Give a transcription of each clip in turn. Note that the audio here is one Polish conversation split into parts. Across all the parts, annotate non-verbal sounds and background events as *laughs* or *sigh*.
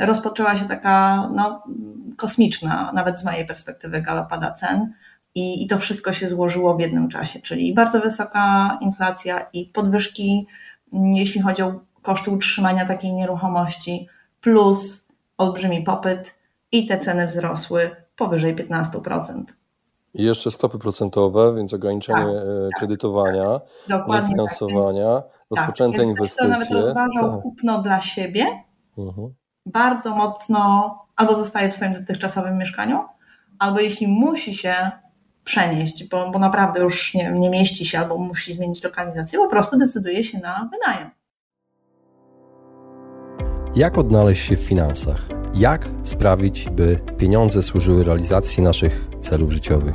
rozpoczęła się taka no, kosmiczna, nawet z mojej perspektywy, galopada cen. I, I to wszystko się złożyło w jednym czasie, czyli bardzo wysoka inflacja i podwyżki, jeśli chodzi o koszty utrzymania takiej nieruchomości, plus olbrzymi popyt i te ceny wzrosły powyżej 15%. I jeszcze stopy procentowe, więc ograniczenie tak, e, tak kredytowania, tak, finansowania, tak, rozpoczęte tak, inwestycje. Ktoś, kto nawet rozważał tak. kupno dla siebie, mhm. Bardzo mocno albo zostaje w swoim dotychczasowym mieszkaniu, albo jeśli musi się przenieść, bo, bo naprawdę już nie, wiem, nie mieści się albo musi zmienić lokalizację, po prostu decyduje się na wynajem. Jak odnaleźć się w finansach? Jak sprawić, by pieniądze służyły realizacji naszych celów życiowych?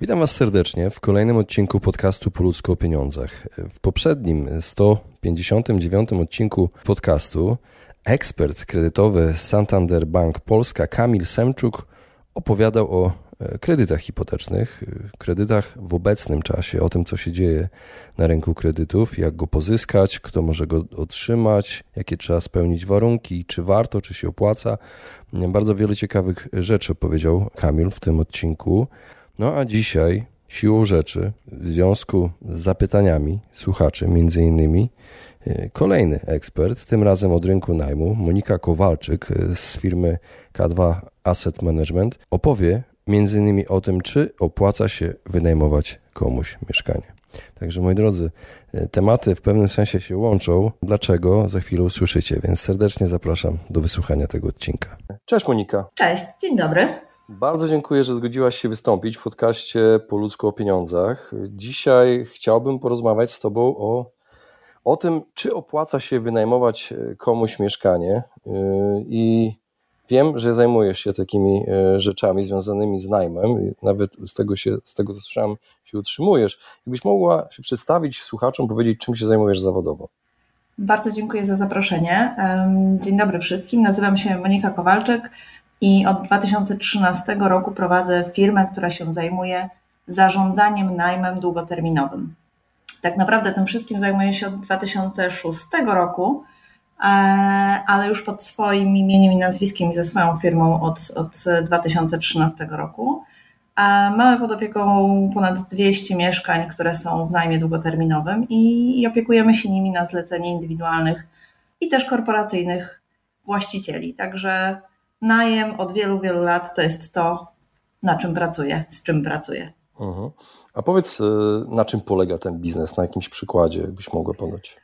Witam Was serdecznie w kolejnym odcinku podcastu Po ludzku o pieniądzach. W poprzednim 159 odcinku podcastu ekspert kredytowy Santander Bank Polska Kamil Semczuk opowiadał o e, kredytach hipotecznych, e, kredytach w obecnym czasie, o tym, co się dzieje na rynku kredytów, jak go pozyskać, kto może go otrzymać, jakie trzeba spełnić warunki, czy warto, czy się opłaca. Bardzo wiele ciekawych rzeczy opowiedział Kamil w tym odcinku. No a dzisiaj, siłą rzeczy, w związku z zapytaniami słuchaczy, między innymi, e, kolejny ekspert, tym razem od rynku najmu, Monika Kowalczyk z firmy K2 Asset Management, opowie między innymi o tym, czy opłaca się wynajmować komuś mieszkanie. Także moi drodzy, e, tematy w pewnym sensie się łączą. Dlaczego? Za chwilę usłyszycie, więc serdecznie zapraszam do wysłuchania tego odcinka. Cześć Monika. Cześć, dzień dobry. Bardzo dziękuję, że zgodziłaś się wystąpić w podcaście Po ludzku o pieniądzach. Dzisiaj chciałbym porozmawiać z Tobą o, o tym, czy opłaca się wynajmować e, komuś mieszkanie e, i Wiem, że zajmujesz się takimi e, rzeczami związanymi z najmem, nawet z tego, się, z tego co słyszałem, się utrzymujesz. Jakbyś mogła się przedstawić słuchaczom, powiedzieć, czym się zajmujesz zawodowo? Bardzo dziękuję za zaproszenie. Dzień dobry wszystkim. Nazywam się Monika Kowalczyk i od 2013 roku prowadzę firmę, która się zajmuje zarządzaniem najmem długoterminowym. Tak naprawdę tym wszystkim zajmuję się od 2006 roku E, ale już pod swoim imieniem i nazwiskiem i ze swoją firmą od, od 2013 roku. E, mamy pod opieką ponad 200 mieszkań, które są w najmie długoterminowym i, i opiekujemy się nimi na zlecenie indywidualnych i też korporacyjnych właścicieli. Także najem od wielu, wielu lat to jest to, na czym pracuję, z czym pracuję. Mhm. A powiedz, e, na czym polega ten biznes, na jakimś przykładzie, jakbyś mogła podać?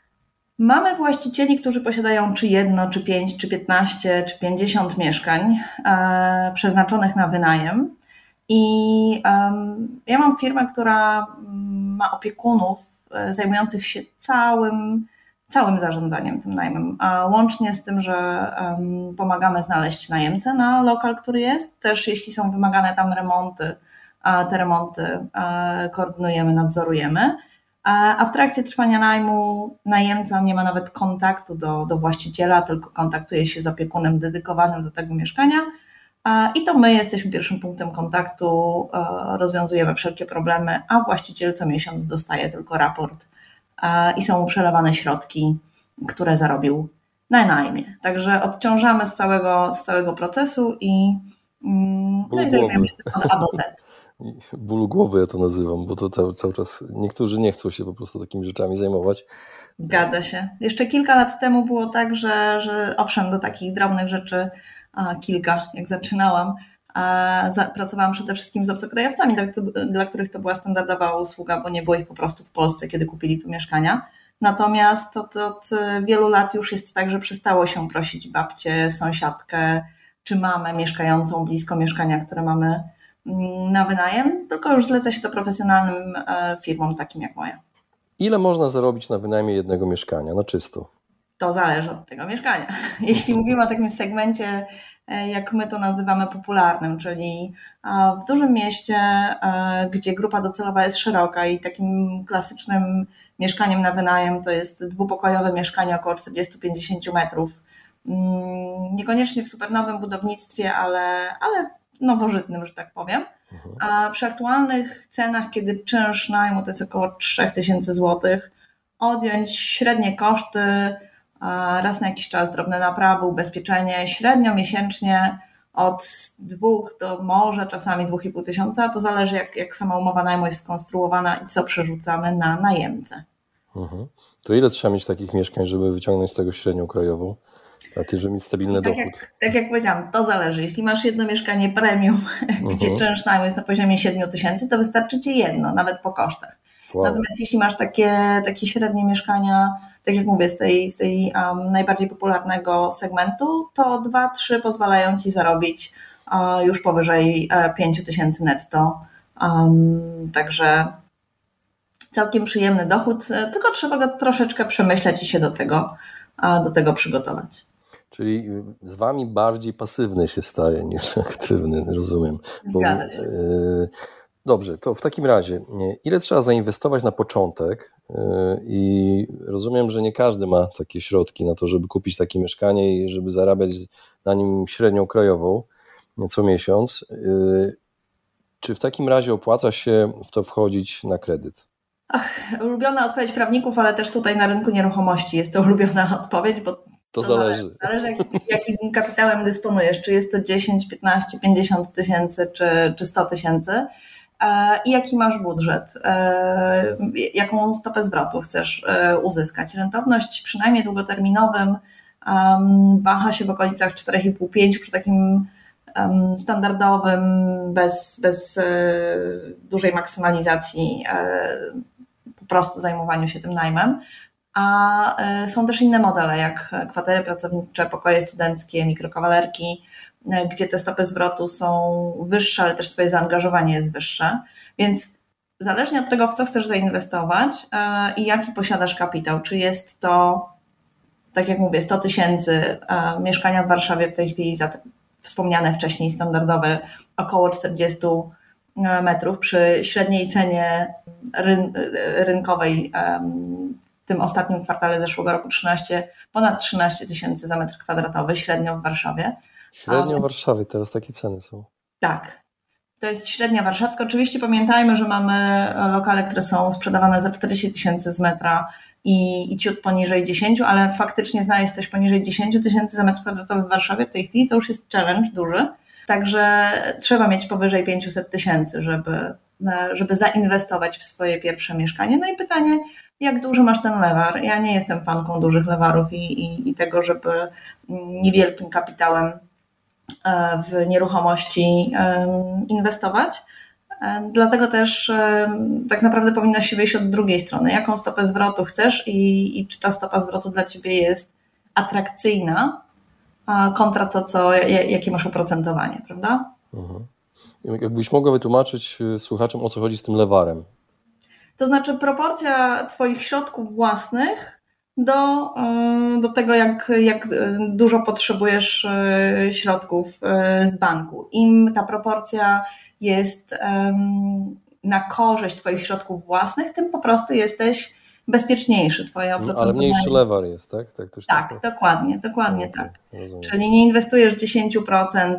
Mamy właścicieli, którzy posiadają czy jedno, czy pięć, czy piętnaście, czy pięćdziesiąt mieszkań e, przeznaczonych na wynajem. I ja mam firmę, która mm, ma opiekunów e, zajmujących się całym, całym zarządzaniem tym najmem, a łącznie z tym, że pomagamy znaleźć najemcę na lokal, który jest. Też jeśli są wymagane tam remonty, te remonty e, koordynujemy, nadzorujemy a w trakcie trwania najmu najemca nie ma nawet kontaktu do, do właściciela, tylko kontaktuje się z opiekunem dedykowanym do tego mieszkania. I to my jesteśmy pierwszym punktem kontaktu, e, rozwiązujemy wszelkie problemy, a właściciel co miesiąc dostaje tylko raport i są mu przelewane środki, które zarobił na najmie. Także odciążamy z całego, z całego procesu i, mm, no i zajmujemy się od A do Z *laughs* bólu głowy ja to nazywam, bo to cały czas niektórzy nie chcą się po prostu takimi rzeczami zajmować. Zgadza się. Jeszcze kilka lat temu było tak, że, że owszem, do takich drobnych rzeczy a, kilka, jak zaczynałam, pracowałam przede wszystkim z obcokrajowcami, dla, których to była standardowa usługa, bo nie było ich po prostu w Polsce, kiedy kupili tu mieszkania. Natomiast od, od wielu lat już jest tak, że przestało się prosić babcię, sąsiadkę czy mamę mieszkającą blisko mieszkania, które mamy na wynajem, tylko już zleca się to profesjonalnym e, firmom takim jak moja. Ile można zarobić na wynajmie jednego mieszkania na czysto? To zależy od tego mieszkania. *laughs* Jeśli mówimy o takim segmencie, e, jak my to nazywamy popularnym, czyli w dużym mieście, gdzie grupa docelowa jest szeroka i takim klasycznym mieszkaniem na wynajem to jest dwupokojowe mieszkanie około 40-50 metrów. Mm, niekoniecznie w supernowym budownictwie, ale, ale nowożytnym, że tak powiem. Mhm. A przy aktualnych cenach, kiedy czynsz najmu to jest około 3000 zł, odjąć średnie koszty, raz na jakiś czas drobne naprawy, ubezpieczenie, średnio miesięcznie od dwóch do może czasami dwóch i pół tysiąca, to zależy jak, jak sama umowa najmu jest skonstruowana i co przerzucamy na najemcę. Mhm. To ile trzeba mieć takich mieszkań, żeby wyciągnąć z tego średnią krajową? Takie, żeby mieć stabilny tak dochód. Jak, tak jak powiedziałam, to zależy. Jeśli masz jedno mieszkanie premium, *laughs* mhm. gdzie czynsz najmu jest na poziomie 7 tysięcy, to wystarczy ci jedno, nawet po kosztach. Wow. Natomiast jeśli masz takie, takie średnie mieszkania, tak jak mówię, z tej, z tej um, najbardziej popularnego segmentu, to dwa, trzy pozwalają ci zarobić uh, już powyżej uh, e, 5 tysięcy netto. Um, także całkiem przyjemny dochód, e, tylko trzeba go troszeczkę przemyśleć i się do tego, do tego przygotować. Czyli z wami bardziej pasywny się staje niż *laughs* aktywny, rozumiem. Zgadza się. Bo, Dobrze, to w takim razie, ile trzeba zainwestować na początek? E, I rozumiem, że nie każdy ma takie środki na to, żeby kupić takie mieszkanie i żeby zarabiać na nim średnią krajową co miesiąc. E, czy w takim razie opłaca się w to wchodzić na kredyt? Ach, ulubiona odpowiedź prawników, ale też tutaj na rynku nieruchomości jest to *laughs* ulubiona odpowiedź, bo to, to zależy. Zależy, jak, jakim kapitałem dysponujesz, czy jest to 10, 15, 50 tysięcy, czy, czy 100 tysięcy. E, i jaki masz budżet, e, jaką stopę zwrotu chcesz e, uzyskać. Rentowność przynajmniej długoterminowym waha się w okolicach 4,5-5 przy takim standardowym, bez, bez dużej maksymalizacji, po prostu zajmowaniu się tym najmem. A są też inne modele, jak kwatery pracownicze, pokoje studenckie, mikrokawalerki, gdzie te stopy zwrotu są wyższe, ale też Twoje zaangażowanie jest wyższe. Więc zależnie od tego, w co chcesz zainwestować e, i jaki posiadasz kapitał, czy jest to, tak jak mówię, 100 tysięcy e, mieszkania w Warszawie w tej chwili za wspomniane wcześniej standardowe około 40 metrów przy średniej cenie ryn rynkowej w tym ostatnim kwartale zeszłego roku 13, ponad 13 tysięcy za metr kwadratowy średnio w Warszawie Średnio w Warszawie teraz takie ceny są. Tak. To jest średnia warszawska. Oczywiście pamiętajmy, że mamy lokale, które są sprzedawane za 40 tysięcy z metra i, i ciut poniżej 10, ale faktycznie znaleźć coś poniżej 10 tysięcy za metr kwadratowy w Warszawie w tej chwili to już jest challenge duży. Także trzeba mieć powyżej 500 tysięcy, żeby, żeby zainwestować w swoje pierwsze mieszkanie. No i pytanie, jak duży masz ten lewar? Ja nie jestem fanką dużych lewarów i, i, i tego, żeby niewielkim kapitałem E, w nieruchomości inwestować. E, dlatego też tak naprawdę powinnaś się wyjść od drugiej strony. Jaką stopę zwrotu chcesz i, i czy ta stopa zwrotu dla ciebie jest atrakcyjna kontra to, co, jakie masz oprocentowanie, prawda? Mhm. Jakbyś mogła wytłumaczyć słuchaczom, o co chodzi z tym lewarem? To znaczy proporcja Twoich środków własnych do, e, do tego, jak, jak dużo potrzebujesz e, środków e, z banku. Im ta proporcja jest na korzyść Twoich środków własnych, tym po prostu jesteś bezpieczniejszy. Twoje oprocentowanie. Ale mniejszy lewar jest, tak? Tak, tak, tak dokładnie, dokładnie okay, tak. Rozumiem. Czyli nie inwestujesz 10%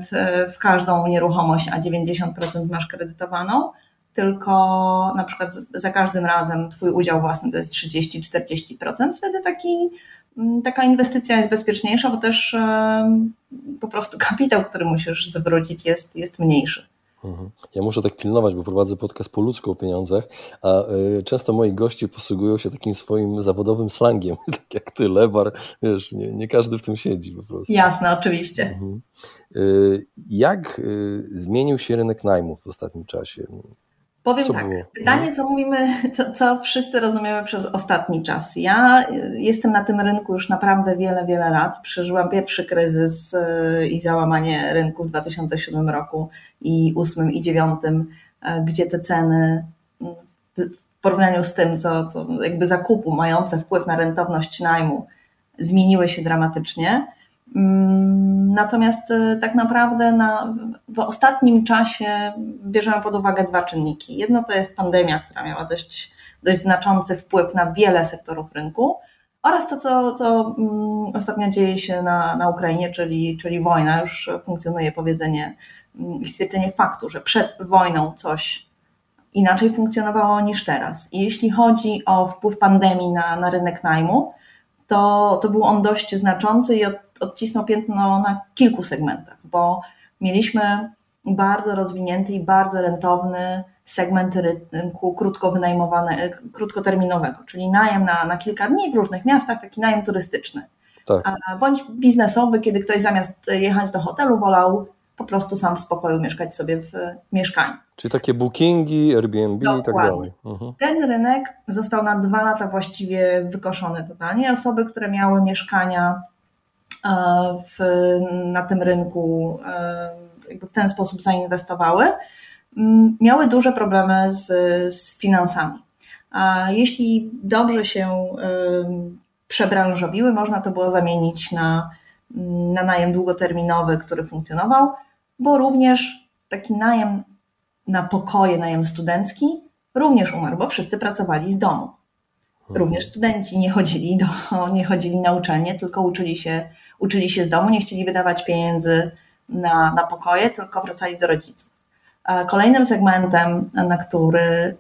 w każdą nieruchomość, a 90% masz kredytowaną, tylko na przykład za każdym razem Twój udział własny to jest 30-40%, wtedy taki, mm, taka inwestycja jest bezpieczniejsza, bo też po prostu *laughs* kapitał, który musisz zwrócić jest, jest mniejszy. Mhm. Ja muszę tak pilnować, bo prowadzę podcast po ludzku o pieniądzach, a y, często moi goście posługują się takim swoim zawodowym slangiem, *laughs* tak jak ty, lewar, wiesz, nie, nie każdy w tym siedzi po prostu. Jasne, oczywiście. Mhm. Y, jak zmienił się rynek najmów w ostatnim czasie? Powiem co tak, było? pytanie, co mówimy, co, co wszyscy rozumiemy przez ostatni czas. Ja y, jestem na tym rynku już naprawdę wiele, wiele lat. Przeżyłam pierwszy kryzys y, i załamanie rynku w 2007 roku i 2008 i 2009, y, gdzie te ceny w porównaniu z tym, co, co jakby zakupu mające wpływ na rentowność najmu zmieniły się dramatycznie. Mm, natomiast e, tak naprawdę na, w ostatnim czasie bierzemy pod uwagę dwa czynniki. Jedno to jest pandemia, która miała dość, dość znaczący wpływ na wiele sektorów rynku, oraz to, co, co mm, ostatnio dzieje się na, na Ukrainie, czyli, czyli wojna. Już funkcjonuje powiedzenie mm, i stwierdzenie faktu, że przed wojną coś inaczej funkcjonowało niż teraz. I jeśli chodzi o wpływ pandemii na, na rynek najmu, to, to był on dość znaczący i od, odcisnął piętno na kilku segmentach, bo mieliśmy bardzo rozwinięty i bardzo rentowny segment rynku krótko wynajmowane, krótkoterminowego, czyli najem na, na kilka dni w różnych miastach, taki najem turystyczny. Tak. Bądź biznesowy, kiedy ktoś zamiast jechać do hotelu wolał po prostu sam w spokoju mieszkać sobie w mieszkaniu. Czyli takie bookingi, Airbnb Dokładnie. i tak dalej. Mhm. Ten rynek został na dwa lata właściwie wykoszony totalnie. Osoby, które miały mieszkania e, w, na tym rynku, e, jakby w ten sposób zainwestowały, miały duże problemy z, z finansami. A jeśli dobrze się przebranżowiły, można to było zamienić na, na najem długoterminowy, który funkcjonował, bo również taki najem na pokoje, najem studencki również umarł, bo wszyscy pracowali z domu. Mhm. Również studenci nie chodzili, do, nie chodzili na uczelnię, tylko uczyli się, uczyli się z domu, nie chcieli wydawać pieniędzy na, na pokoje, tylko wracali do rodziców. Kolejnym segmentem, na który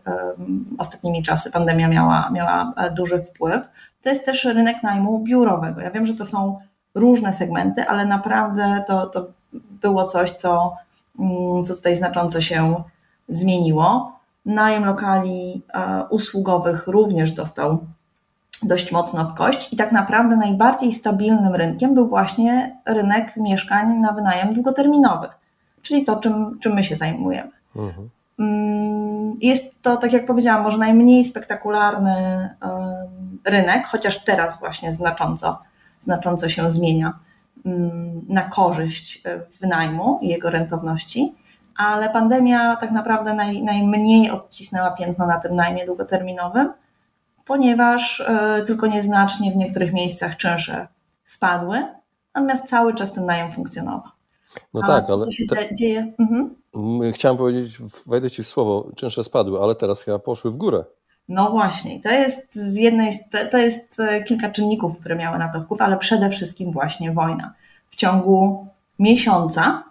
ostatnimi czasy pandemia miała, miała duży wpływ, to jest też rynek najmu biurowego. Ja wiem, że to są różne segmenty, ale naprawdę to, to było coś, co, mm, co tutaj znacząco się zmieniło. Najem lokali e, usługowych również dostał dość mocno w kość i tak naprawdę najbardziej stabilnym rynkiem był właśnie rynek mieszkań na wynajem długoterminowy, czyli to, czym, czym my się zajmujemy. Mhm. Mm, jest to, tak jak powiedziałam, może najmniej spektakularny rynek, chociaż teraz właśnie znacząco, znacząco się zmienia Mm, na korzyść e, wynajmu i jego rentowności, ale pandemia tak naprawdę naj, najmniej odcisnęła piętno na tym najmie długoterminowym, ponieważ y, tylko nieznacznie w niektórych miejscach czynsze spadły, natomiast cały czas ten najem funkcjonował. No A tak, ale. Co się te... dzieje? Mhm. Chciałem powiedzieć, wejdę ci w słowo, czynsze spadły, ale teraz chyba poszły w górę. No właśnie, to jest z jednej, to jest e, kilka czynników, które miały na to wpływ, ale przede wszystkim właśnie wojna. W ciągu miesiąca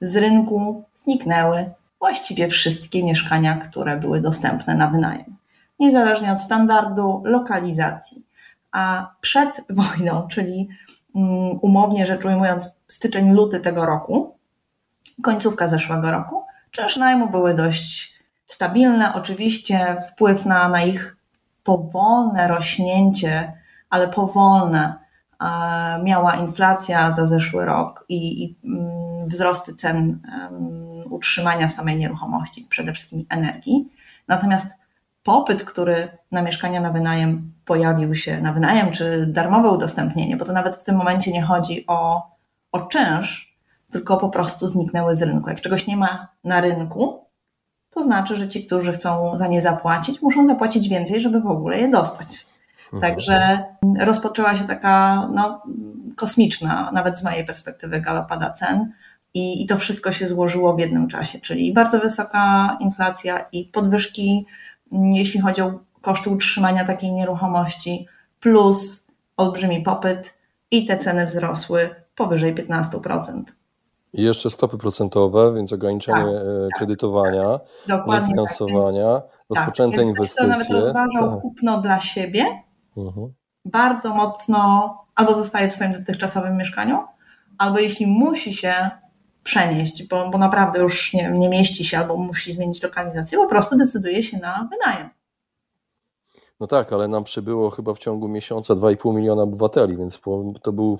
z rynku zniknęły właściwie wszystkie mieszkania, które były dostępne na wynajem. Niezależnie od standardu lokalizacji. A przed wojną, czyli mm, umownie rzecz ujmując, styczeń, luty tego roku, końcówka zeszłego roku, czynsze najmu były dość stabilne. Oczywiście wpływ na, na ich powolne rośnięcie, ale powolne miała inflacja za zeszły rok i, i mm, wzrosty cen utrzymania samej nieruchomości, przede wszystkim energii. Natomiast popyt, który na mieszkania na wynajem pojawił się, na wynajem czy darmowe udostępnienie, bo to nawet w tym momencie nie chodzi o, o czynsz, tylko po prostu zniknęły z rynku. Jak czegoś nie ma na rynku, to znaczy, że ci, którzy chcą za nie zapłacić, muszą zapłacić więcej, żeby w ogóle je dostać. Mhm. Także rozpoczęła się taka no, kosmiczna, nawet z mojej perspektywy, galopada cen. I, I to wszystko się złożyło w jednym czasie, czyli bardzo wysoka inflacja i podwyżki, jeśli chodzi o koszty utrzymania takiej nieruchomości, plus olbrzymi popyt i te ceny wzrosły powyżej 15%. I jeszcze stopy procentowe, więc ograniczenie tak, e, tak kredytowania, tak, finansowania, tak, rozpoczęte tak. inwestycje. Ktoś, kto nawet rozważał tak. kupno dla siebie, mhm. bardzo mocno albo zostaje w swoim dotychczasowym mieszkaniu, albo jeśli musi się przenieść, bo, bo naprawdę już nie, nie mieści się albo musi zmienić lokalizację, po prostu decyduje się na wynajem. No tak, ale nam przybyło chyba w ciągu miesiąca 2,5 miliona obywateli, więc to był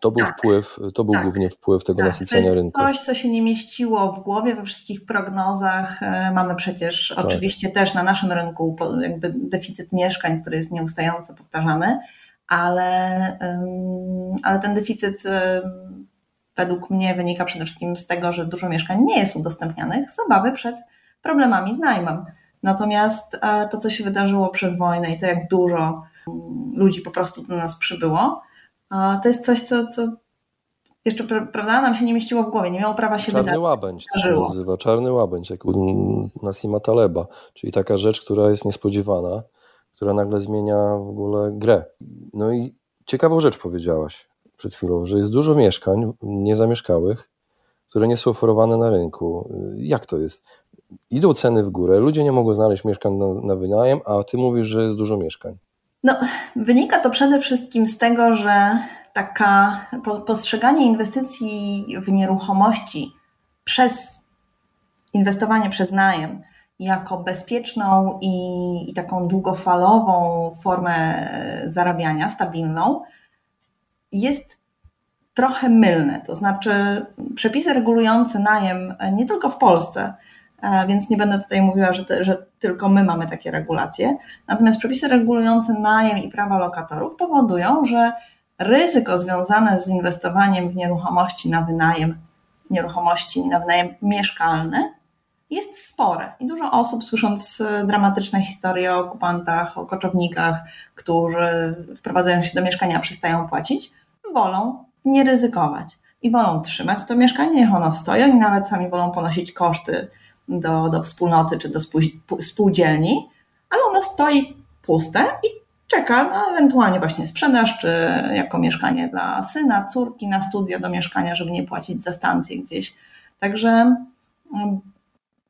to był tak, wpływ, to był tak, głównie wpływ tego tak, nasycenia to jest rynku. Coś, co się nie mieściło w głowie we wszystkich prognozach. E, mamy przecież tak. oczywiście też na naszym rynku jakby deficyt mieszkań, który jest nieustająco powtarzany, ale, ale ten deficyt według mnie wynika przede wszystkim z tego, że dużo mieszkań nie jest udostępnianych z obawy przed problemami z najmem. Natomiast e, to, co się wydarzyło przez wojnę i to, jak dużo ludzi po prostu do nas przybyło. To jest coś, co, co jeszcze prawda, nam się nie mieściło w głowie, nie miało prawa się Czarny wydarzyć. łabędź to się nazywa, czarny łabędź, jak u Nasima Taleba, czyli taka rzecz, która jest niespodziewana, która nagle zmienia w ogóle grę. No i ciekawą rzecz powiedziałaś przed chwilą, że jest dużo mieszkań niezamieszkałych, które nie są oferowane na rynku. Jak to jest? Idą ceny w górę, ludzie nie mogą znaleźć mieszkań na, na wynajem, a ty mówisz, że jest dużo mieszkań. No, wynika to przede wszystkim z tego, że taka postrzeganie inwestycji w nieruchomości przez inwestowanie przez najem jako bezpieczną i, i, taką długofalową formę zarabiania, stabilną, jest trochę mylne. To znaczy, przepisy regulujące najem nie tylko w Polsce, e, więc nie będę tutaj mówiła, że, te, że tylko my mamy takie regulacje. Natomiast przepisy regulujące najem i prawa lokatorów powodują, że ryzyko związane z inwestowaniem w nieruchomości na wynajem, nieruchomości na wynajem mieszkalny jest spore. I dużo osób, słysząc dramatyczne historie o okupantach, o koczownikach, którzy wprowadzają się do mieszkania, przestają płacić, wolą nie ryzykować. I wolą trzymać to mieszkanie, niech ono stoi, i nawet sami wolą ponosić koszty do, do wspólnoty czy do spółdzielni, ale ono stoi puste i czeka na ewentualnie właśnie sprzedaż, czy jako mieszkanie dla syna, córki na studia do mieszkania, żeby nie płacić za stację gdzieś. Także mm,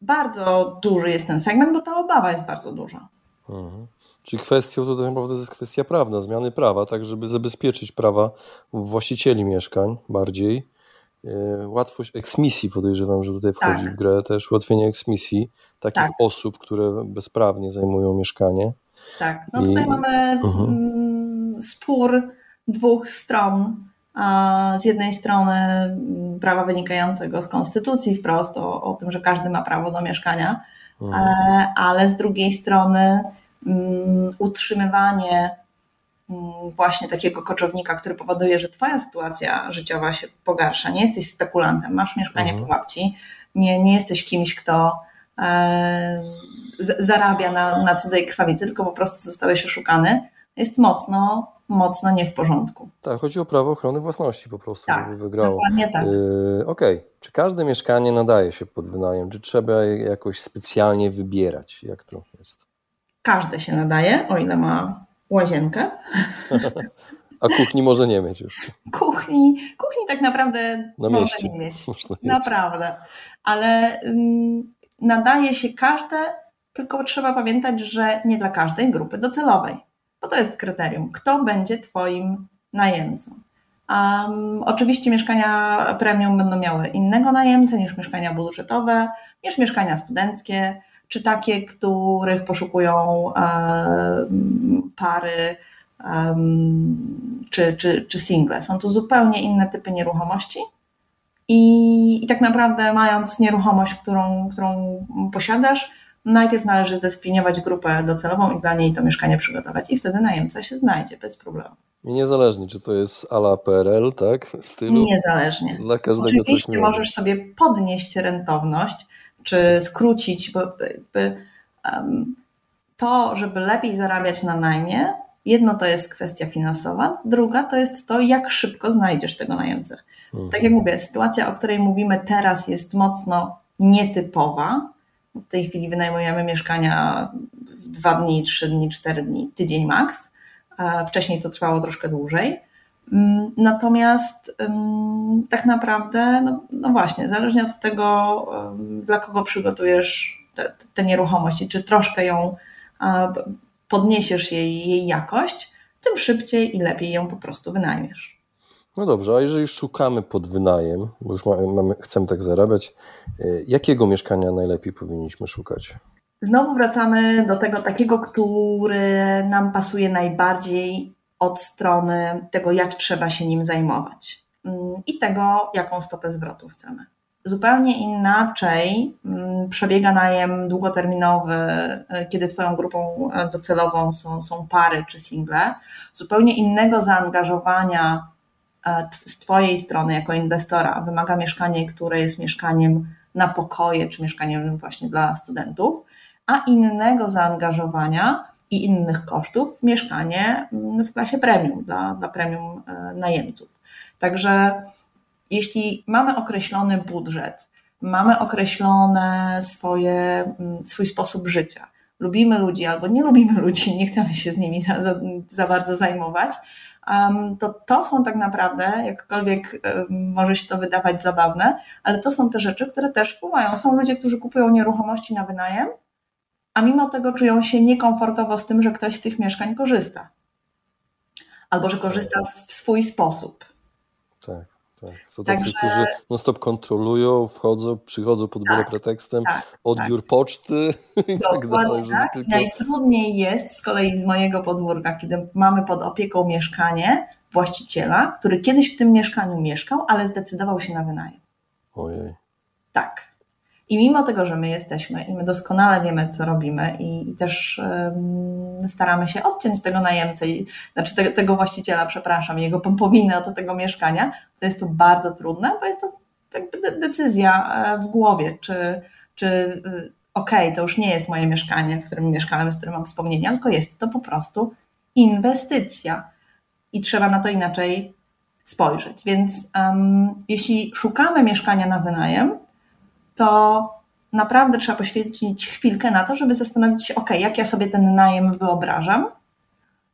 bardzo duży jest ten segment, bo ta obawa jest bardzo duża. Mhm. Czyli kwestią to tak naprawdę jest kwestia prawna, zmiany prawa, tak żeby zabezpieczyć prawa właścicieli mieszkań bardziej. E, łatwość eksmisji podejrzewam, że tutaj wchodzi tak. w grę też ułatwienie eksmisji takich tak. osób, które bezprawnie zajmują mieszkanie. Tak, no tutaj I... mamy mhm. Mm, spór dwóch stron. Z jednej strony mm, prawa wynikającego z konstytucji wprost o, o tym, że każdy ma prawo do mieszkania, mhm. E, ale z drugiej strony utrzymywanie właśnie takiego koczownika, który powoduje, że twoja sytuacja życiowa się pogarsza. Nie jesteś spekulantem, masz mieszkanie mhm. po babci, nie, nie jesteś kimś, kto e, zarabia na, na cudzej krwawicy, tylko po prostu zostałeś oszukany, jest mocno, mocno nie w porządku. Tak, chodzi o prawo ochrony własności po prostu, tak, żeby wygrało. Dokładnie tak. Yy, Okej, okay. czy każde mieszkanie nadaje się pod wynajem, czy trzeba je jakoś specjalnie wybierać? Jak to jest? Każde się nadaje, o ile ma łazienkę. A kuchni może nie mieć już. Kuchni, kuchni tak naprawdę Na może mieście. nie mieć. Naprawdę. Ale mm, nadaje się każde, tylko trzeba pamiętać, że nie dla każdej grupy docelowej, bo to jest kryterium. Kto będzie Twoim najemcą? Um, oczywiście mieszkania premium będą miały innego najemcę niż mieszkania budżetowe, niż mieszkania studenckie, czy takie, których poszukują um, pary czy, czy, czy single. Są to zupełnie inne typy nieruchomości i, I, tak naprawdę, mając nieruchomość, którą, którą posiadasz, najpierw należy zdefiniować grupę docelową i dla niej to mieszkanie przygotować, i wtedy najemca się znajdzie bez problemu. I niezależnie, czy to jest ala PRL, tak? W stylu. Niezależnie. Dla każdego Oczywiście możesz sobie podnieść rentowność, czy skrócić, bo jakby, um, to, żeby lepiej zarabiać na najmie, jedno to jest kwestia finansowa, druga to jest to, jak szybko znajdziesz tego najemcę. Tak jak mówię, sytuacja, o której mówimy teraz, jest mocno nietypowa. W tej chwili wynajmujemy mieszkania w dwa dni, trzy dni, cztery dni, tydzień maks. Wcześniej to trwało troszkę dłużej. Mm, natomiast tak naprawdę, no, no, właśnie, zależnie od tego, dla kogo przygotujesz tę nieruchomość i czy troszkę ją podniesiesz jej, jej jakość, tym szybciej i lepiej ją po prostu wynajmiesz. No dobrze, a jeżeli szukamy pod wynajem, bo już mamy, chcemy tak zarabiać, y, jakiego mieszkania najlepiej powinniśmy szukać? Znowu wracamy do tego takiego, który nam pasuje najbardziej od strony tego, jak trzeba się nim zajmować mm, i tego, jaką stopę zwrotu chcemy. Zupełnie inaczej mm, przebiega najem długoterminowy, y, kiedy Twoją grupą y, docelową są, są pary czy single. Zupełnie innego zaangażowania z Twojej strony jako inwestora wymaga mieszkanie, które jest mieszkaniem na pokoje, czy mieszkaniem właśnie dla studentów, a innego zaangażowania i innych kosztów mieszkanie mm, w klasie premium dla, dla premium e, najemców. Także jeśli mamy określony budżet, mamy określone swoje, mm, swój sposób życia, lubimy ludzi albo nie lubimy ludzi, nie chcemy się z nimi za, za, za bardzo zajmować, um, to to są tak naprawdę, jakkolwiek um, może się to wydawać zabawne, ale to są te rzeczy, które też wpływają. Są ludzie, którzy kupują nieruchomości na wynajem, a mimo tego czują się niekomfortowo z tym, że ktoś z tych mieszkań korzysta. Albo że korzysta w swój sposób. Tak. Tak. Są tacy, Także... którzy non-stop kontrolują, wchodzą, przychodzą pod byle tak, pretekstem, tak, odbiór tak. poczty i tak dalej. Tak. Tylko... Najtrudniej jest z kolei z mojego podwórka, kiedy mamy pod opieką mieszkanie właściciela, który kiedyś w tym mieszkaniu mieszkał, ale zdecydował się na wynajem. Ojej. Tak. I mimo tego, że my jesteśmy i my doskonale wiemy, co robimy i, i też um, staramy się odciąć tego najemcę, i, znaczy te, tego właściciela, przepraszam, jego pompowinę od tego mieszkania, to jest to bardzo trudne, bo jest to jakby decyzja e, w głowie, czy, czy y, okej, okay, to już nie jest moje mieszkanie, w którym mieszkałem, z którym mam wspomnienia, tylko jest to po prostu inwestycja i trzeba na to inaczej spojrzeć. Więc um, jeśli szukamy mieszkania na wynajem, to naprawdę trzeba poświęcić chwilkę na to, żeby zastanowić się, ok, jak ja sobie ten najem wyobrażam,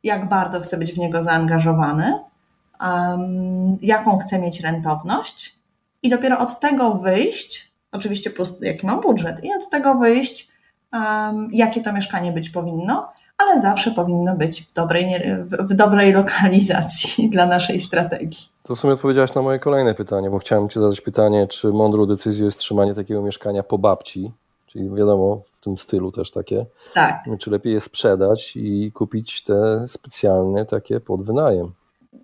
jak bardzo chcę być w niego zaangażowany, um, jaką chcę mieć rentowność i dopiero od tego wyjść, oczywiście plus jaki mam budżet, i od tego wyjść, um, jakie to mieszkanie być powinno, ale zawsze powinno być w dobrej, w dobrej lokalizacji *laughs* dla naszej strategii. To w sumie odpowiedziałaś na moje kolejne pytanie, bo chciałem Ci zadać pytanie, czy mądrą decyzją jest trzymanie takiego mieszkania po babci, czyli wiadomo, w tym stylu też takie. Tak. Czy lepiej je sprzedać i kupić te specjalne takie pod wynajem?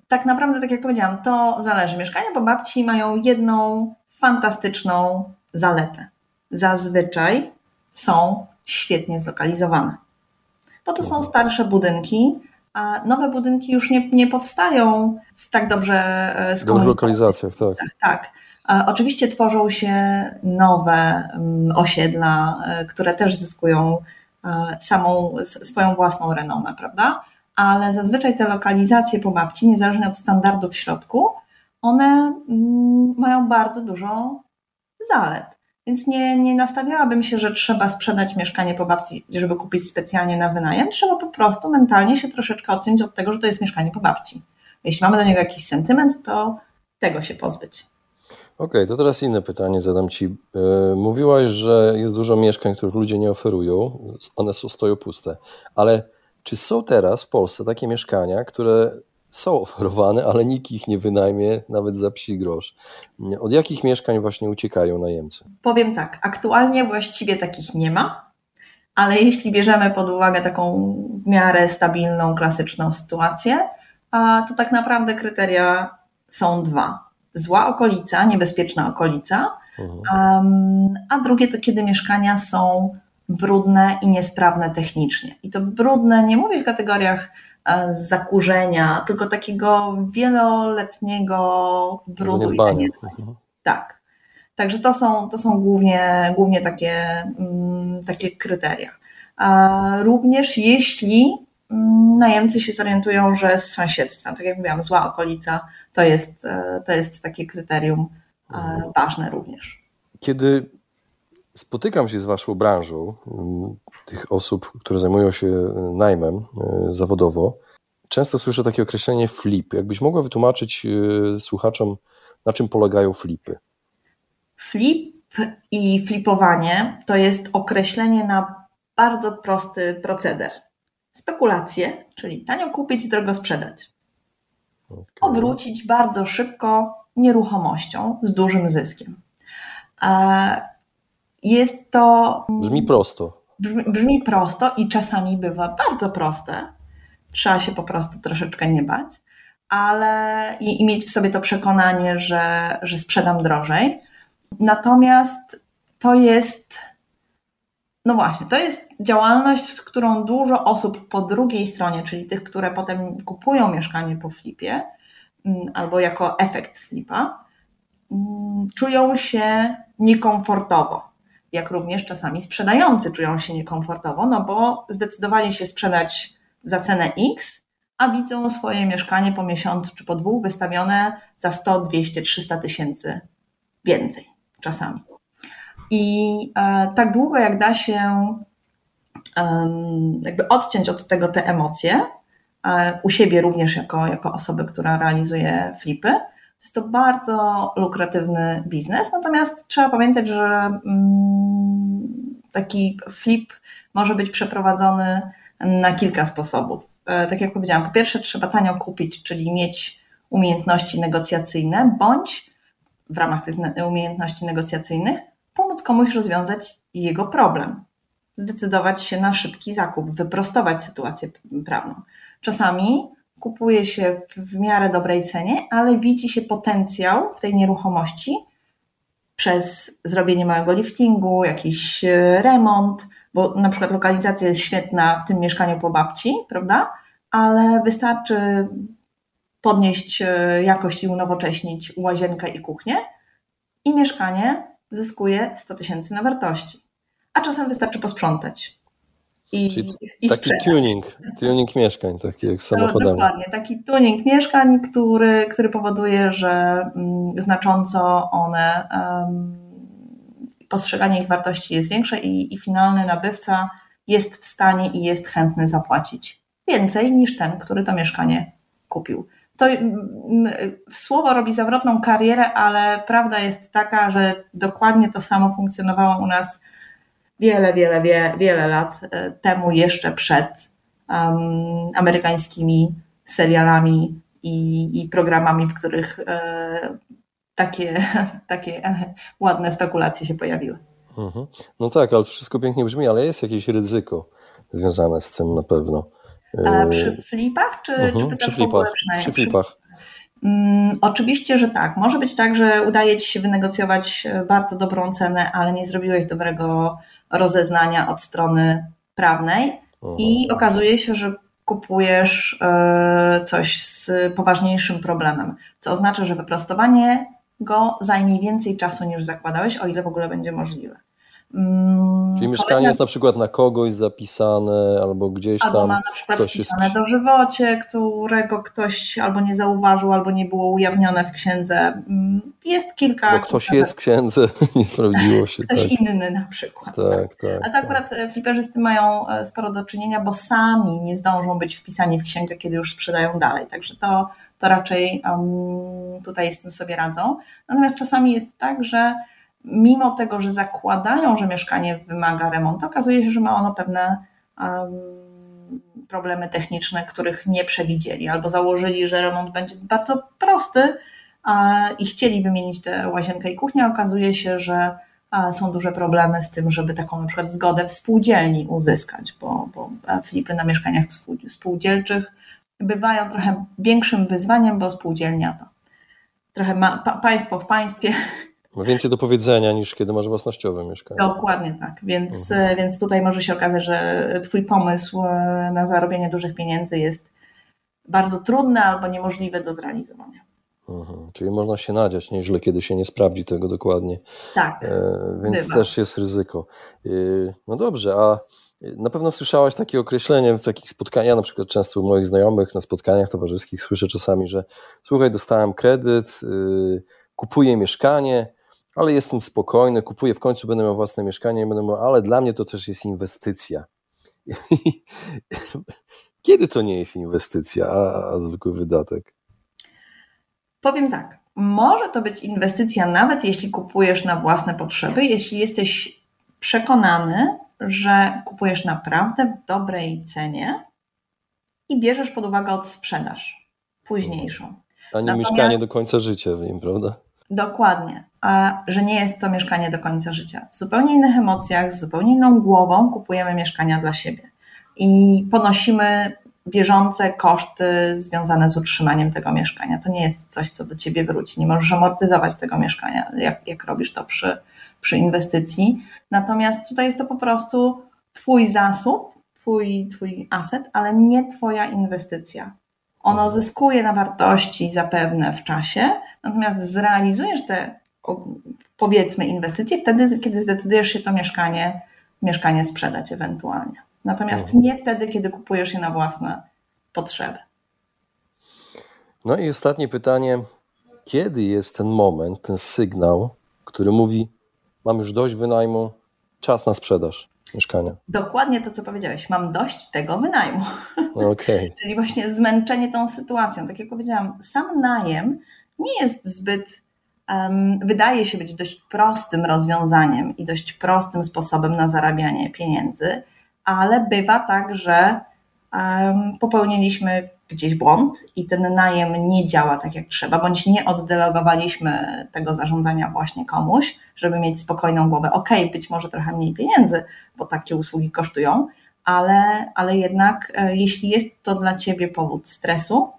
Tak naprawdę, tak jak powiedziałam, to zależy. Mieszkania po babci mają jedną fantastyczną zaletę. Zazwyczaj są świetnie zlokalizowane bo to są starsze budynki, a nowe budynki już nie, nie powstają w tak dobrze e, skomunikowanych lokalizacjach. Tak. tak. Oczywiście tworzą się nowe mm, osiedla, e, które też zyskują e, samą swoją własną renomę, prawda? Ale zazwyczaj te lokalizacje po babci, niezależnie od standardów w środku, one mm, mają bardzo dużo zalet. Więc nie, nie nastawiałabym się, że trzeba sprzedać mieszkanie po babci, żeby kupić specjalnie na wynajem. Trzeba po prostu mentalnie się troszeczkę odciąć od tego, że to jest mieszkanie po babci. Jeśli mamy do niego jakiś sentyment, to tego się pozbyć. Okej, okay, to teraz inne pytanie zadam Ci. E, mówiłaś, że jest dużo mieszkań, których ludzie nie oferują, one stoją puste, ale czy są teraz w Polsce takie mieszkania, które są oferowane, ale nikt ich nie wynajmie nawet za psi grosz. Od jakich mieszkań właśnie uciekają najemcy? Powiem tak, aktualnie właściwie takich nie ma, ale jeśli bierzemy pod uwagę taką w miarę stabilną, klasyczną sytuację, to tak naprawdę kryteria są dwa. Zła okolica, niebezpieczna okolica, mhm. a drugie to kiedy mieszkania są brudne i niesprawne technicznie. I to brudne nie mówię w kategoriach zakurzenia, tylko takiego wieloletniego brudu i zaniedbań. Tak. Także to są, to są głównie, głównie takie, mm, takie kryteria. Również jeśli mm, najemcy się zorientują, że z sąsiedztwem, tak jak mówiłam, zła okolica, to jest, e, to jest takie kryterium e, mhm. ważne również. Kiedy spotykam się z Waszą branżą, mm, tych osób, które zajmują się e, najmem e, zawodowo, często słyszę takie określenie flip. Jakbyś mogła wytłumaczyć e, słuchaczom, na czym polegają flipy? Flip i flipowanie to jest określenie na bardzo prosty proceder. Spekulacje, czyli tanio kupić, drogo sprzedać. Okay. Obrócić bardzo szybko nieruchomością z dużym zyskiem. Jest to. Brzmi prosto. Brzmi, brzmi prosto i czasami bywa bardzo proste. Trzeba się po prostu troszeczkę nie bać, ale i, i mieć w sobie to przekonanie, że, że sprzedam drożej. Natomiast to jest. No właśnie, to jest działalność, którą dużo osób po drugiej stronie, czyli tych, które potem kupują mieszkanie po flipie mm, albo jako efekt flipa, mm, czują się niekomfortowo jak również czasami sprzedający czują się niekomfortowo, no bo zdecydowali się sprzedać za cenę X, a widzą swoje mieszkanie po miesiącu czy po dwóch wystawione za 100, 200, 300 tysięcy więcej czasami. I e, tak długo jak da się jakby odciąć od tego te emocje, e, u siebie również jako, jako osoby, która realizuje flipy, jest to bardzo lukratywny biznes, natomiast trzeba pamiętać, że mm, taki flip może być przeprowadzony na kilka sposobów. E, tak jak powiedziałam, po pierwsze trzeba tanio kupić, czyli mieć umiejętności negocjacyjne, bądź w ramach tych umiejętności negocjacyjnych pomóc komuś rozwiązać jego problem, zdecydować się na szybki zakup, wyprostować sytuację prawną. Czasami kupuje się w miarę dobrej cenie, ale widzi się potencjał w tej nieruchomości przez zrobienie małego liftingu, jakiś e, remont, bo na przykład lokalizacja jest świetna w tym mieszkaniu po babci, prawda? Ale wystarczy podnieść e, jakość i unowocześnić łazienkę i kuchnię i mieszkanie zyskuje 100 tysięcy na wartości. A czasem wystarczy posprzątać. I, Czyli i taki tuning, tuning mieszkań, taki jak z no, samochodami. dokładnie, taki tuning mieszkań, który, który powoduje, że mm, znacząco one, um, postrzeganie ich wartości jest większe i, i finalny nabywca jest w stanie i jest chętny zapłacić więcej niż ten, który to mieszkanie kupił. To mm, słowo robi zawrotną karierę, ale prawda jest taka, że dokładnie to samo funkcjonowało u nas wiele, wiele, wiele, wiele lat e, temu, jeszcze przed um, amerykańskimi serialami i, i, programami, w których e, takie, *laughs* takie *laughs* ładne spekulacje się pojawiły. Mhm. No tak, ale wszystko pięknie brzmi, ale jest jakieś ryzyko związane z tym na pewno. A przy flipach, czy, mhm. czy przy flipach, przy flipach. Mm, oczywiście, że tak. Może być tak, że udaje Ci się wynegocjować e, bardzo dobrą cenę, ale nie zrobiłeś dobrego rozeznania od strony prawnej i okazuje się, że kupujesz e, coś z poważniejszym problemem, co oznacza, że wyprostowanie go zajmie więcej czasu niż zakładałeś, o ile w ogóle będzie możliwe. Mm, Czyli mieszkanie jest na przykład na kogoś zapisane, albo gdzieś albo tam. ma na przykład wpisane jest... dożywocie, którego ktoś albo nie zauważył, albo nie było ujawnione w księdze. Mm, jest kilka. Bo ktoś kilka jest w księdze, *laughs* nie sprawdziło się. Ktoś tak. inny na przykład. Tak, tak. tak A to tak. akurat e, fliperzy z tym mają e, sporo do czynienia, bo sami nie zdążą być wpisani w księgę, kiedy już sprzedają dalej. Także to, to raczej um, tutaj z tym sobie radzą. Natomiast czasami jest tak, że mimo tego, że zakładają, że mieszkanie wymaga remontu, okazuje się, że ma ono pewne problemy techniczne, których nie przewidzieli, albo założyli, że remont będzie bardzo prosty i chcieli wymienić tę łazienkę i kuchnię, okazuje się, że są duże problemy z tym, żeby taką na przykład zgodę w spółdzielni uzyskać, bo, bo flipy na mieszkaniach spółdzielczych bywają trochę większym wyzwaniem, bo spółdzielnia to trochę ma, pa, państwo w państwie ma więcej do powiedzenia niż kiedy masz własnościowe mieszkanie. Dokładnie tak. Więc, mhm. E, więc tutaj może się okazać, że Twój pomysł e, na zarobienie dużych pieniędzy jest bardzo trudny albo niemożliwy do zrealizowania. Mhm. Czyli można się nadziać nieźle, kiedy się nie sprawdzi tego dokładnie. Tak. E, więc bywa. też jest ryzyko. E, no dobrze, a na pewno słyszałaś takie określenie w takich spotkaniach, ja na przykład często u moich znajomych na spotkaniach towarzyskich słyszę czasami, że słuchaj, dostałem kredyt, y, kupuję mieszkanie, ale jestem spokojny, kupuję, w końcu będę miał własne mieszkanie, będę miał, ale dla mnie to też jest inwestycja. *laughs* Kiedy to nie jest inwestycja, a, a zwykły wydatek? Powiem tak, może to być inwestycja nawet jeśli kupujesz na własne potrzeby, jeśli jesteś przekonany, że kupujesz naprawdę w dobrej cenie i bierzesz pod uwagę odsprzedaż późniejszą. A nie Natomiast... mieszkanie do końca życia w nim, prawda? Dokładnie, że nie jest to mieszkanie do końca życia. W zupełnie innych emocjach, z zupełnie inną głową kupujemy mieszkania dla siebie i ponosimy bieżące koszty związane z utrzymaniem tego mieszkania. To nie jest coś, co do ciebie wróci. Nie możesz amortyzować tego mieszkania, jak, jak robisz to przy, przy inwestycji. Natomiast tutaj jest to po prostu twój zasób, twój, twój aset, ale nie twoja inwestycja. Ono zyskuje na wartości zapewne w czasie, natomiast zrealizujesz te powiedzmy inwestycje wtedy, kiedy zdecydujesz się to mieszkanie, mieszkanie sprzedać ewentualnie. Natomiast mhm. nie wtedy, kiedy kupujesz je na własne potrzeby. No i ostatnie pytanie. Kiedy jest ten moment, ten sygnał, który mówi: Mam już dość wynajmu, czas na sprzedaż mieszkania? Dokładnie to, co powiedziałeś. Mam dość tego wynajmu. Okay. *laughs* Czyli właśnie zmęczenie tą sytuacją. Tak jak powiedziałam, sam najem nie jest zbyt wydaje się być dość prostym rozwiązaniem i dość prostym sposobem na zarabianie pieniędzy, ale bywa tak, że popełniliśmy gdzieś błąd i ten najem nie działa tak jak trzeba, bądź nie oddelegowaliśmy tego zarządzania właśnie komuś, żeby mieć spokojną głowę. Ok, być może trochę mniej pieniędzy, bo takie usługi kosztują, ale, ale jednak e, jeśli jest to dla Ciebie powód stresu,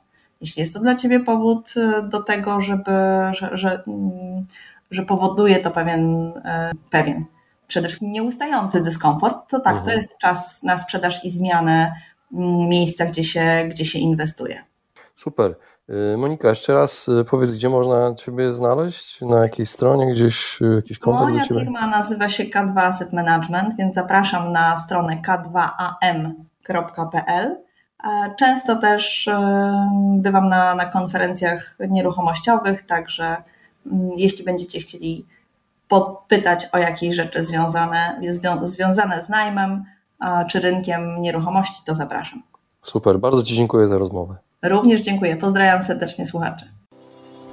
jeśli jest to dla Ciebie powód e, do tego, żeby, że, że, mm, że powoduje to pewien, e, pewien przede wszystkim nieustający dyskomfort, to tak, mhm. to jest czas na sprzedaż i zmianę mm, miejsca, gdzie się, gdzie się inwestuje. Super. Y, Monika, jeszcze raz powiedz, gdzie można Ciebie znaleźć? Na jakiej stronie, gdzieś jakiś kontakt Moja do Ciebie? firma nazywa się K2 Asset Management, więc zapraszam na stronę k2am.pl Często też bywam na, na konferencjach nieruchomościowych, także mm, jeśli będziecie chcieli podpytać o jakieś rzeczy związane, związane z najmem czy rynkiem nieruchomości, to zapraszam. Super, bardzo Ci dziękuję za rozmowę. Również dziękuję. Pozdrawiam serdecznie słuchaczy.